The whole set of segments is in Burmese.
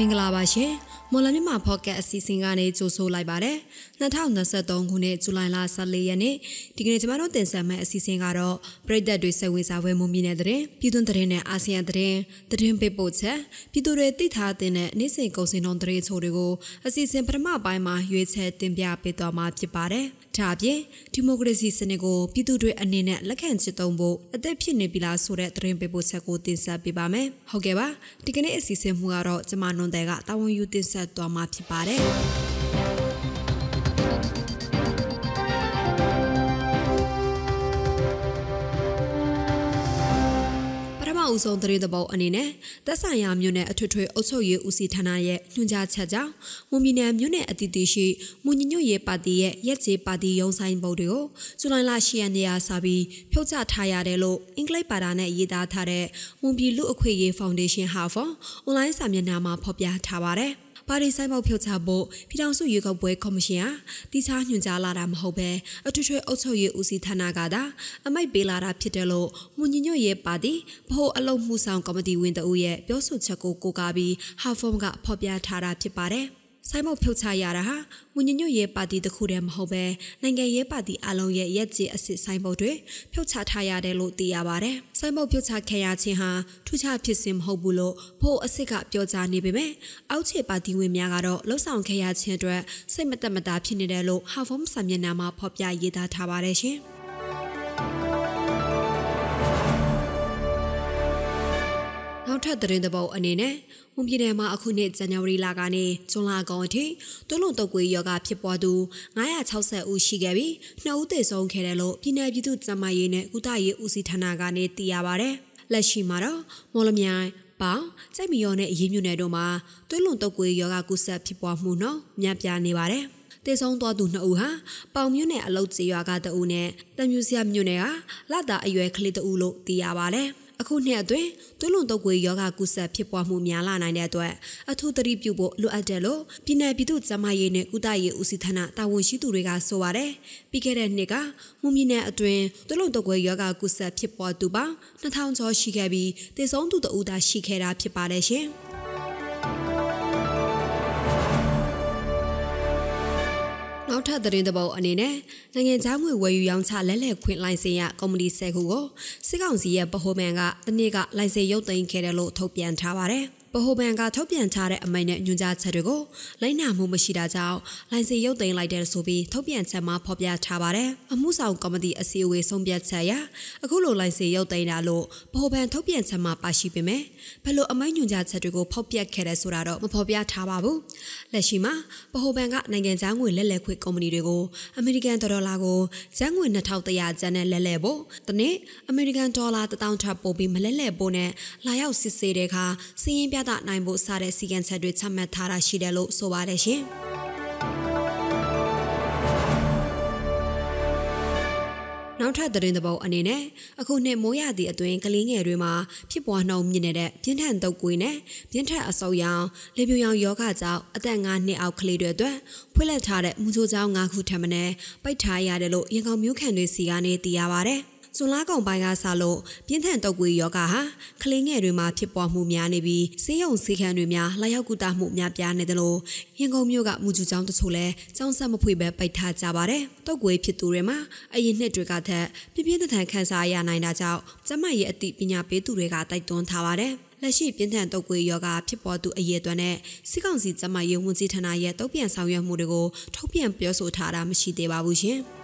မင်္ဂလာပါရှင်မော်လမြန်မာဖော့ကတ်အစီအစဉ်ကနေကြိုဆိုလိုက်ပါတယ်2023ခုနှစ်ဇူလိုင်လ14ရက်နေ့ဒီကနေ့ကျမတို့တင်ဆက်မယ့်အစီအစဉ်ကတော့ပြည်သက်တွေစိတ်ဝင်စားပွဲမှုမြင့်တဲ့တဲ့ပြည်တွင်းတဲ့နဲ့အာဆီယံတဲ့တဲ့ပေးပို့ချက်ပြည်သူတွေသိထားတဲ့နေ့စဉ်ကုန်စည်နှုန်းတဲ့ချို့တွေကိုအစီအစဉ်ပထမပိုင်းမှာရွေးချယ်တင်ပြပေးသွားမှာဖြစ်ပါတယ်ဒါအပြင်ဒီမိုကရေစီစနစ်ကိုပြည်သူတွေအနေနဲ့လက်ခံချစ်သုံးဖို့အသက်ဖြစ်နေပြီလားဆိုတဲ့သတင်းပေးပို့ချက်ကိုတင်ဆက်ပေးပါမယ်ဟုတ်ကဲ့ပါဒီကနေ့အစီအစဉ်မှုကတော့ကျမနွန်တဲ့ကတာဝန်ယူတင်ဆက်သွားမှာဖြစ်ပါတယ် အဦးဆုံးသတင်းသဘောအနေနဲ့သက်ဆိုင်ရာမြို့နယ်အထွေထွေအုပ်ချုပ်ရေးဦးစီးဌာနရဲ့ညွှန်ကြားချက်ကြောင့်မွန်ပြည်နယ်မြို့နယ်အသီးသီးရှိမွန်ညညွတ်ရေးပါတီရဲ့ရက်ကျေပါတီရုံးဆိုင်ပုံတွေကိုဇူလိုင်လ10ရက်နေ့ကစပြီးဖြုတ်ချထားရတယ်လို့အင်္ဂလိပ်ဘာသာနဲ့ရေးသားထားတဲ့မွန်ပြည်လူအခွင့်အရေးဖောင်ဒေးရှင်းဟာဖော်အွန်လိုင်းစာမျက်နှာမှာဖော်ပြထားပါတယ်။ ပါတီဆိုင်ပေါဖြုတ်ချဖို့ပြည်ထောင်စုရွေးကောက်ပွဲကော်မရှင်ဟာတိကျညွှန်ကြားလာတာမဟုတ်ပဲအထွေထွေအုပ်ချုပ်ရေးဦးစီးဌာနကသာအမိုက်ပေးလာတာဖြစ်တယ်လို့မွန်ညညွတ်ရဲ့ပါတီဗဟိုအလုပ်မှုဆောင်ကော်မတီဝင်တဦးရဲ့ပြောဆိုချက်ကိုကိုးကားပြီးဟာဖော်ကဖော်ပြထားတာဖြစ်ပါတယ်။ ဆိုင်မုတ်ဖြုတ်ချရတာဟာမွညညွတ်ရေးပါတီတစ်ခုတည်းမဟုတ်ပဲနိုင်ငံရေးပါတီအလုံးရဲ့ရက်ကျေအစစ်ဆိုင်မုတ်တွေဖြုတ်ချထားရတယ်လို့သိရပါတယ်။ဆိုင်မုတ်ဖြုတ်ချခဲ့ရခြင်းဟာထူးခြားဖြစ်စဉ်မဟုတ်ဘူးလို့ဖို့အစစ်ကပြောကြားနေပေမဲ့အောက်ခြေပါတီဝင်များကတော့လှုပ်ဆောင်ခဲ့ရခြင်းအတွက်စိတ်မသက်မသာဖြစ်နေတယ်လို့ဟာဖုံးစာမျက်နှာမှာဖော်ပြရေးသားထားပါတယ်ရှင်။ နောက်ထပ်သတင်းသဘောအနေနဲ့မွန်ပြည်နယ်မှာအခုနှစ်ဇန်နဝါရီလကနေဇွန်လကုန်အထိတွလုံတုပ်ကွေးရောဂါဖြစ်ပွားသူ960ဦးရှိခဲ့ပြီးနှစ်ဦးသေဆုံးခဲ့တယ်လို့ပြည်내ပြည်သူ့ကျန်းမာရေးနဲ့ကုသရေးဦးစီးဌာနကနေသိရပါဗျ။လက်ရှိမှာတော့မော်လမြိုင်ပေါင်စိတ်မရောနဲ့အရေးမြုံနယ်တို့မှာတွလုံတုပ်ကွေးရောဂါကူးစက်ဖြစ်ပွားမှုနော်မြပြနေပါတယ်။တေဆုံးသွားသူနှစ်ဦးဟာပေါင်မြို့နယ်အလုတ်ကျေးရွာကတအူနဲ့တမြူစရမြို့နယ်ကလတာအရွယ်ကလေးတအူလို့သိရပါတယ်။ အခုနှစ်အတွင်းသွေးလွန်တုပ်ကွေးယောဂကုဆက်ဖြစ်ပွားမှုများလာနိုင်တဲ့အတွက်အထူးသတိပြုဖို့လိုအပ်တယ်လို့ပြည်내ပြည်သူ့ကျန်းမာရေးနဲ့ကုသရေးဦးစီးဌာနတာဝန်ရှိသူတွေကဆိုပါတယ်။ပြီးခဲ့တဲ့နှစ်ကမွန်ပြည်နယ်အတွင်းသွေးလွန်တုပ်ကွေးယောဂကုဆက်ဖြစ်ပွားသူပေါင်း2000ကျော်ရှိခဲ့ပြီးသေဆုံးသူတဦးသာရှိခဲ့တာဖြစ်ပါတယ်ရှင်။ နောက်ထပ်သတင်းသဘောအနေနဲ့နိုင်ငံခြားငွေဝယ်ယူရောင်းချလဲလှယ်ခွင့်လိုင်စင်ရကုမ္ပဏီ၁၀ခုကိုစစ်ကောင်စီရဲ့ဗဟိုဘဏ်ကတနေ့ကလိုင်စင်ရုပ်သိမ်းခဲ့တယ်လို့ထုတ်ပြန်ထားပါတယ်။ ဗဟိုဘဏ်ကထုတ်ပြန်ထားတဲ့အမိန့်နဲ့ညွှန်ကြားချက်တွေကိုလိုက်နာမှုမရှိတာကြောင့်လိုင်စင်ရုပ်သိမ်းလိုက်တဲ့ဆိုပြီးထုတ်ပြန်ချက်မှာဖော်ပြထားပါတယ်။အမှုဆောင်ကော်မတီအစည်းအဝေးဆုံးဖြတ်ချက်အရအခုလိုလိုင်စင်ရုပ်သိမ်းတာလို့ဗဟိုဘဏ်ထုတ်ပြန်ချက်မှာပါရှိပေမဲ့ဘယ်လိုအမိန့်ညွှန်ကြားချက်တွေကိုဖောက်ပြခဲ့တယ်ဆိုတာတော့မဖော်ပြထားပါဘူး။လက်ရှိမှာဗဟိုဘဏ်ကနိုင်ငံခြားငွေလက်လက်ခွေကုမ္ပဏီတွေကိုအမေရိကန်ဒေါ်လာကိုကျန်းငွေ2100ကျပ်နဲ့လက်လက်ဖို့တနေ့အမေရိကန်ဒေါ်လာ1000ထပ်ပို့ပြီးမလက်လက်ဖို့နဲ့လာရောက်စစ်ဆေးတဲ့အခါစီးရင်ပြသနိုင်ဖို့စတဲ့စီကံချက်တွေချမှတ်ထားတာရှိတယ်လို့ဆိုပါတယ်ရှင်။နောက်ထပ်သတင်းသဘောအနေနဲ့အခုနှစ်မိုးရသည့်အတွင်းကလေးငယ်တွေမှာဖြစ်ပွားနှုန်းမြင့်နေတဲ့ပြင်းထန်တုပ်ကွေးနဲ့ပြင်းထန်အဆုတ်ရောင်လေပြူရောင်ယောဂကြောင့်အသက်9နှစ်အောက်ကလေးတွေအတွက်ဖွင့်လှစ်ထားတဲ့မူချိုးချောင်း9ခုထပ်မံပိတ်ထားရတယ်လို့ရင်ကောင်မျိုးခံတွေစီကနေသိရပါဗျ။ ဇွန်လကုန်ပိုင်းကစလို့ပြင်းထန်တုပ်ကွေးယောဂါဟာကလေးငယ်တွေမှာဖြစ်ပွားမှုများနေပြီးဆေးရုံဆေးခန်းတွေများလာရောက်ကူတာမှုများပြားနေတယ်လို့ရင်ကုန်မြို့ကမူကျူကျောင်းတချို့လည်းကျောင်းဆက်မဖွေပဲပိတ်ထားကြပါတယ်။တုပ်ကွေးဖြစ်သူတွေမှာအရင်နှစ်တွေကထက်ပြပြင်းထန်ခံစားရနိုင်တာကြောင့်ကျမရဲ့အသိပညာပေးသူတွေကတိုက်တွန်းထားပါတယ်။လက်ရှိပြင်းထန်တုပ်ကွေးယောဂဖြစ်ပေါ်သူအရေးအတွက်နဲ့စစ်ကောင်စီကျမရေးဝန်ကြီးဌာနရဲ့တုံ့ပြန်ဆောင်ရွက်မှုတွေကိုထုတ်ပြန်ပြောဆိုထားတာမရှိသေးပါဘူးရှင်။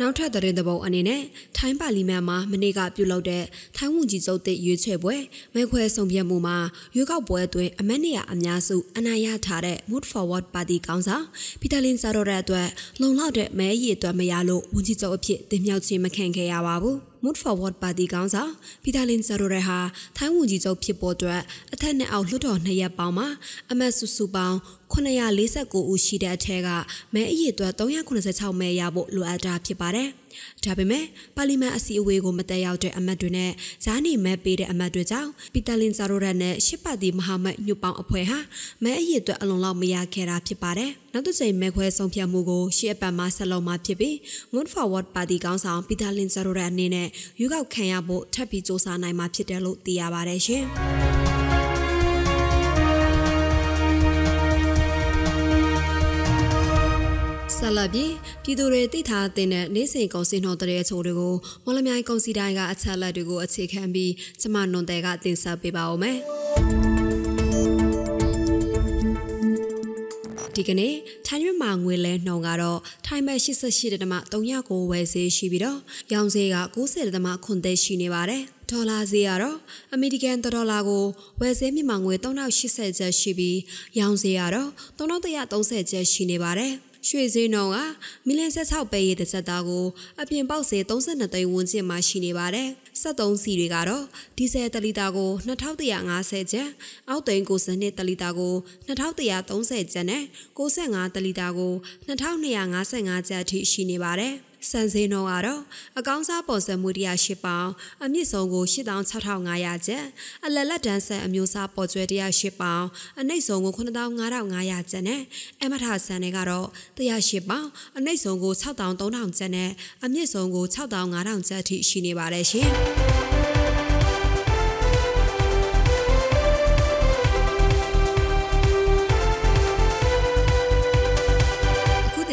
နောက်ထပ်သတင်းသဘောအနေနဲ့ထိုင်းပါလီမန်မှာမနေ့ကပြုလုပ်တဲ့ထိုင်းဝန်ကြီးချုပ်တစ်ရွေးချယ်ပွဲမဲခွဲဆုံးဖြတ်မှုမှာရွေးကောက်ပွဲအတွင်းအမတ်နေရအများစုအနိုင်ရထားတဲ့ Mood Forward Party ကောင်းဆောင်ပီတာလင်ဇာရိုရဲ့အတွက်လုံလောက်တဲ့မဲရည်အတွက်မရလို့ဝန်ကြီးချုပ်အဖြစ်တင်မြှောက်ခြင်းမခံခဲ့ရပါဘူး။ Mood Forward Party ကောင်းဆောင်ပီတာလင်ဇာရိုရဲဟာထိုင်းဝန်ကြီးချုပ်ဖြစ်ပေါ်အတွက်အထက်နဲ့အောက်လွှတ်တော်နှစ်ရက်ပေါင်းမှာအမတ်စုစုပေါင်း949ဦးရှိတဲ့အထက်ကမဲအရေအတွက်386မဲရဖို့လိုအပ်တာဖြစ်ပါတယ်။။ ဒါပေမဲ့ပါလီမန်အစည်းအဝေးကိုမတက်ရောက်တဲ့အမတ်တွေနဲ့ဂျာနီမဲပေးတဲ့အမတ်တွေကြောင့်ပီတာလင်ဇာရိုရက်နဲ့ရှစ်ပါတီမဟာမတ်ညွတ်ပေါင်းအဖွဲ့ဟာမဲအရေးအတွက်အလွန်လောက်မရခဲ့တာဖြစ်ပါတယ်။နောက်တစ်ချိန်မဲခွဲဆုံးဖြတ်မှုကိုရှေ့အပတ်မှာဆက်လုပ်မှာဖြစ်ပြီး Moon Forward ပါတီကောင်းဆောင်ပီတာလင်ဇာရိုရက်အနေနဲ့ရွေးကောက်ခံရဖို့ထပ်ပြီးစ조사နိုင်မှာဖြစ်တယ်လို့သိရပါတယ်ရှင်။ ဆက်လက်ပြီးပြည်သူတွေသိထားတဲ့နေ့စဉ်ကုန်စည်နှုန်းတဲ့အချို့တွေကိုမော်လမြိုင်ကုန်စည်တိုင်းကအချက်လက်တွေကိုအခြေခံပြီးကျမနွန်တဲ့ကတင်ဆက်ပေးပါဦးမယ်။ဒီကနေ့ထိုင်းမြန်မာငွေလဲနှုန်းကတော့ထိုင်းဘတ်88.39ဝယ်ဈေးရှိပြီးတော့ရောင်းဈေးက90.9သိရှိနေပါတယ်။ဒေါ်လာဈေးကတော့အမေရိကန်ဒေါ်လာကိုဝယ်ဈေးမြန်မာငွေ3080ကျပ်ရှိပြီးရောင်းဈေးကတော့3130ကျပ်ရှိနေပါတယ်။ ရွှေဈေးနှုန်းကမီလ16ပဲရေးတစ်စက်သားကိုအပြင်ပေါက်ဈေး32သိန်းဝန်းကျင်မှာရှိနေပါတယ်။73စီတွေကတော့ဒီဇယ်တလီတာကို2150ကျပ်၊အောက်သိန်း92တလီတာကို2130ကျပ်နဲ့65တလီတာကို2255ကျပ်အထိရှိနေပါတယ်။ စံစင်းတော့ကတော့အကောင်းစားပေါ်စံမှု108ပေါင်အမြင့်ဆုံးကို86,500ကျပ်အလလက်တန်းဆန်အမျိုးအစားပေါ်ကျွဲ108ပေါင်အနှိမ့်ဆုံးကို95,500ကျပ်နဲ့အမထဆန်တွေကတော့108ပေါင်အနှိမ့်ဆုံးကို63,000ကျပ်နဲ့အမြင့်ဆုံးကို65,000ကျပ်အထိရှိနေပါတယ်ရှင်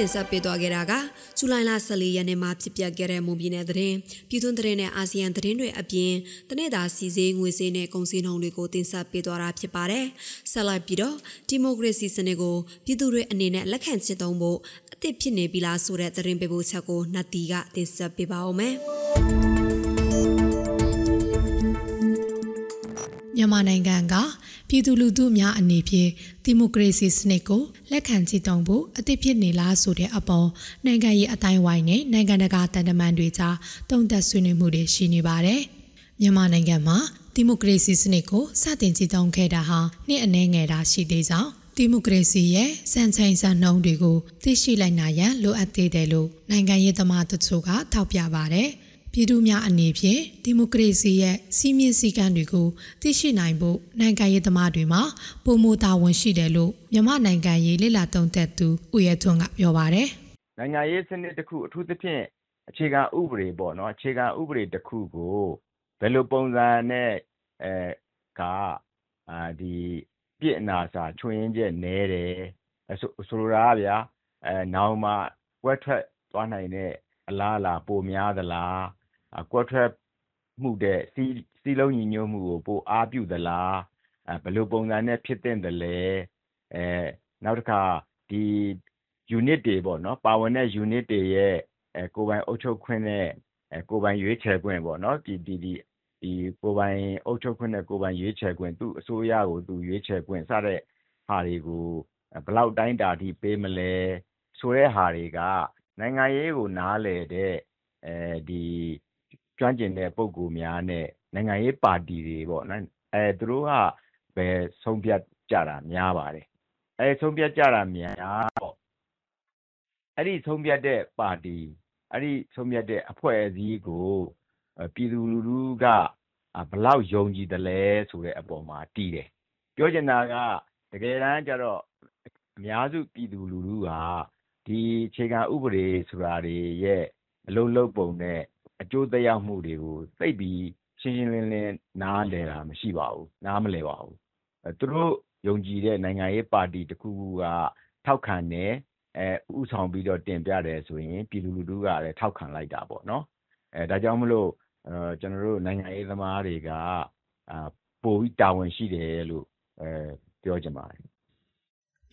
တင်ဆက်ပေးသွားခဲ့တာကဇူလိုင်လ14ရက်နေ့မှာဖြစ်ပျက်ခဲ့တဲ့မွန်ပြည်နယ်သတင်းပြည်တွင်းသတင်းနဲ့အာဆီယံသတင်းတွေအပြင်တနေ့တာစီစေးငွေစေးနဲ့ကုန်စည်နှုန်းတွေကိုတင်ဆက်ပေးသွားတာဖြစ်ပါတယ်။ဆက်လိုက်ပြီးတော့ဒီမိုကရေစီစနစ်ကိုပြည်သူတွေအနေနဲ့လက်ခံချစ်သုံးဖို့အသစ်ဖြစ်နေပြီလားဆိုတဲ့သတင်းပေးပို့ချက်ကိုနှတ်တီကတင်ဆက်ပေးပါဦးမယ်။ မြန်မာနိုင်ငံကပြည်သူလူထုများအနေဖြင့်ဒီမိုကရေစီစနစ်ကိုလက်ခံကြည်တုံဖို့အသစ်ဖြစ်နေလားဆိုတဲ့အပေါ်နိုင်ငံရေးအတိုင်းဝိုင်းနဲ့နိုင်ငံတကာတန်တမန်တွေကြားတုံ့တက်ဆွေးနွေးမှုတွေရှိနေပါတယ်။မြန်မာနိုင်ငံမှာဒီမိုကရေစီစနစ်ကိုစတင်ကြည်တုံခဲ့တာဟာနှစ်အနည်းငယ်တာရှိသေးကြောင်းဒီမိုကရေစီရဲ့စံချိန်စံနှုန်းတွေကိုသိရှိလိုက်နိုင်ရန်လိုအပ်သေးတယ်လို့နိုင်ငံရေးသမားတို့ကထောက်ပြပါတယ်။ ပြည်သူများအနေဖြင့်ဒီမိုကရေစီရဲ့စီးမြင့်စည်းကမ်းတွေကိုသိရှိနိုင်ဖို့နိုင်ငံရေးသမားတွေမှာပုံမတာဝန်ရှိတယ်လို့မြန်မာနိုင်ငံရေးလေလာတုံးသက်သူဦးရဲထွန်းကပြောပါတယ်။နိုင်ငံရေးစနစ်တစ်ခုအထူးသဖြင့်အခြေခံဥပဒေပေါ့နော်အခြေခံဥပဒေတစ်ခုကိုဘယ်လိုပုံစံနဲ့အဲကအာဒီပြစ်အနာစာချွင်းရင်ချက်နဲတယ်ဆိုဆိုလိုတာဗျာအဲနောက်မှကွက်ထွက်သွားနိုင်တဲ့အလားအလာပိုများသလား ကွက်ထွက်မှုတဲ့စီးစီးလုံးညီညွတ်မှုကို ပိုအားပြုသလားအဲဘယ်လိုပုံစံနဲ့ ဖြစ်တဲ့တယ်လဲအဲနောက်တစ်ခါဒီ unit တွေပေါ့နော်ပါဝင်တဲ့ unit တွေရဲ့အဲကိုပိုင်အုပ်ချုပ်ခွင့်နဲ့အဲကိုပိုင်ရွေးချယ်ခွင့်ပေါ့နော်ဒီဒီဒီဒီကိုပိုင်အုပ်ချုပ်ခွင့်နဲ့ ကိုပိုင်ရွေးချယ်ခွင့် သူ့အစိုးရကို သူရွေးချယ်ခွင့် စတဲ့ဟာတွေကိုဘလောက်တိုင်းတာထိ ပေးမလဲဆိုတဲ့ဟာတွေက နိုင်ငံရေးကို နားလည်တဲ့အဲဒီ ကျွမ်းကျင်တဲ့ပုဂ္ဂိုလ်များနဲ့နိုင်ငံရေးပါတီတွေပေါ့နော်အဲသူတို့ကပဲဆုံးဖြတ်ကြတာများပါတယ်အဲဆုံးဖြတ်ကြတာများပေါ့အဲ့ဒီဆုံးဖြတ်တဲ့ပါတီအဲ့ဒီဆုံးဖြတ်တဲ့အဖွဲ့အစည်းကိုပြည်သူလူထုကဘလောက်ယုံကြည်တယ်လဲဆိုတဲ့အပေါ်မှာတည်တယ်ပြောချင်တာကတကယ်တမ်းကျတော့အများစုပြည်သူလူထုကဒီအခြေခံဥပဒေဆိုတာတွေရဲ့အလုပ်လုပ်ပုံနဲ့ အကျိုးသက်ရောက်မှုတွေကို သိပ်ပြီးရှင်းရှင်းလင်းလင်း နားလည်တာမရှိပါဘူး နားမလည်ပါဘူး သူတို့ယုံကြည်တဲ့ နိုင်ငံရေးပါတီတစ်ခုခုက ထောက်ခံတယ်အဲဥဆောင်ပြီးတော့ တင်ပြတယ်ဆိုရင် ပြည်သူလူထုကလည်း ထောက်ခံလိုက်တာပေါ့နော်အဲဒါကြောင့်မလို့အဲကျွန်တော်တို့ နိုင်ငံရေးသမားတွေကအာပိုပြီးတာဝန်ရှိတယ်လို့အဲပြောချင်ပါတယ်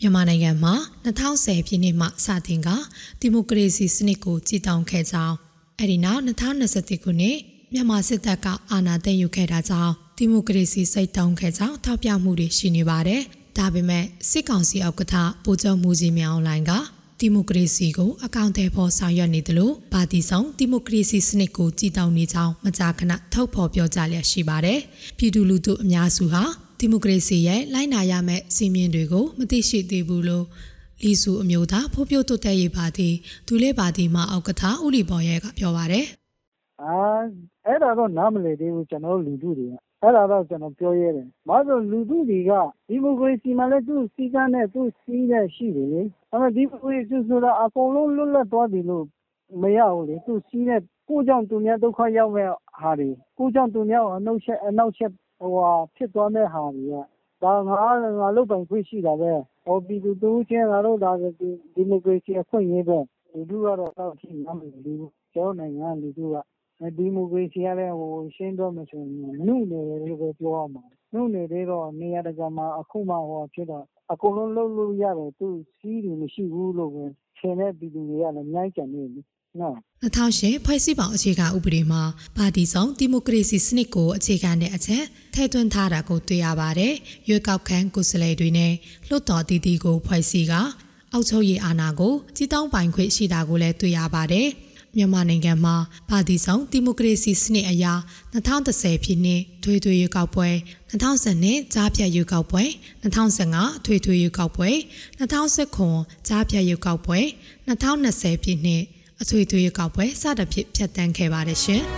မြန်မာနိုင်ငံမှာ2010ပြည့်နှစ်မှ စတင်ကဒီမိုကရေစီစနစ်ကိုကြည်တောင်ခဲ့ကြောင်း အဲဒီနောက်2021ခုနှစ်မြန်မာစစ်တပ်ကအာဏာသိမ်းယူခဲ့တာကြောင့်ဒီမိုကရေစီစိတ်တောင်းခဲ့ကြောင်းထောက်ပြမှုတွေရှိနေပါတယ်။ဒါပေမဲ့စစ်ကောင်စီဥက္ကဋ္ဌဗိုလ်ချုပ်မှုကြီးမြောင်လိုင်းကဒီမိုကရေစီကိုအကောင့်ထဲပေါ်ဆောင်ရွက်နေတယ်လို့ပါတီဆောင်ဒီမိုကရေစီစနစ်ကိုကြည်တောင်နေကြောင်းမကြာခဏထုတ်ဖော်ပြောကြားလျက်ရှိပါတယ်။ပြည်သူလူထုအများစုဟာဒီမိုကရေစီရဲ့လိုက်နာရမယ့်စီမင်းတွေကိုမသိရှိသေးဘူးလို့ လီစုအမျိုးသားဖိုးပြိုးတုတ်တဲ့ရေးပါတီဒူလေးပါတီမှအောက်ကထားဦးလီပေါ်ရဲကပြောပါတယ်အာအဲ့ဒါတော့နားမလည်သေးဘူးကျွန်တော်တို့လူထုတွေကအဲ့ဒါတော့ကျွန်တော်ပြောရဲတယ်။ဘာလို့လဲလူထုတွေကဒီမိုကရေစီမှာလည်းသူ့စီကံနဲ့သူ့စီးတဲ့ရှိတယ်လေ။အဲ့တော့ဒီမိုကရေစီဆိုတာအကုန်လုံးလွတ်လပ်သွားပြီလို့မရဘူးလေ။သူ့စီးတဲ့ကိုကြောင့်သူများဒုက္ခရောက်မဲ့ဟာတွေကိုကြောင့်သူများအနှုတ်ချက်အနောက်ချက်ဟိုဟာဖြစ်သွားတဲ့ဟာတွေက ဒါငါငါလုတ်ပိုင်ခွင့်ရှိတာပဲ။ဟောပြည်သူတူချင်းငါတို့ဒါဒီမိုကရေစီအခွင့်အရေးပဲလူထုကတော့တော့ရှိမှမလို့ဘူးကျွန်တော်နိုင်ငံလူထုကဒီမိုကရေစီကလည်းဟိုရှင်းတော့မဆိုရင်နှုတ်နေတယ်လို့ပဲပြောရမှာနှုတ်နေသေးတော့နေရာတကာမှာအခုမှဟောဖြစ်တော့အကုန်လုံးလုံးလို့ရတယ်သူစီးတယ်မရှိဘူးလို့ပဲဆင်တဲ့ပြည်သူတွေကလည်းအများကြီးကြံနေပြီ နော်2008ဖွဲ့စည်းပုံအခြေခံဥပဒေမှာပါတီဆောင်ဒီမိုကရေစီစနစ်ကိုအခြေခံတဲ့အချက်ထည့်သွင်းထားတာကိုတွေ့ရပါတယ်။ရွေးကောက်ခံကိုယ်စားလှယ်တွေနဲ့လွှတ်တော်တည်တည်ကိုဖွဲ့စည်းကအောက်ချုပ်ရေးအာဏာကိုကြီးတောင်းပိုင်ခွင့်ရှိတာကိုလည်းတွေ့ရပါတယ်။မြန်မာနိုင်ငံမှာပါတီဆောင်ဒီမိုကရေစီစနစ်အရာ2010ဖြစ်နှစ်ထွေထွေရွေးကောက်ပွဲ2012ကြားဖြတ်ရွေးကောက်ပွဲ2015ထွေထွေရွေးကောက်ပွဲ2019ကြားဖြတ်ရွေးကောက်ပွဲ2020ဖြစ်နှစ် အထွေထွေရွေးကောက်ပွဲစသဖြင့်ဖြတ်တန်းခဲ့ပါတယ်ရှင်။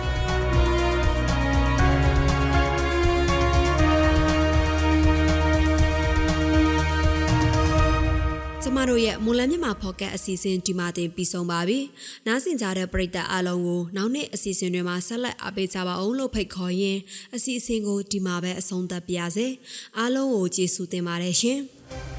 ကျမတို့ရဲ့မွန်လမြမာဖော့ကတ်အစီအစဉ်ဒီမှာတင်ပြီးဆုံးပါပြီ။နားဆင်ကြတဲ့ပရိသတ်အားလုံးကိုနောက်နေ့အစီအစဉ်တွေမှာဆက်လက်အားပေးကြပါအောင်လို့ဖိတ်ခေါ်ရင်းအစီအစဉ်ကိုဒီမှာပဲအဆုံးသတ်ပါရစေ။အားလုံးကိုကျေးဇူးတင်ပါတယ်ရှင်။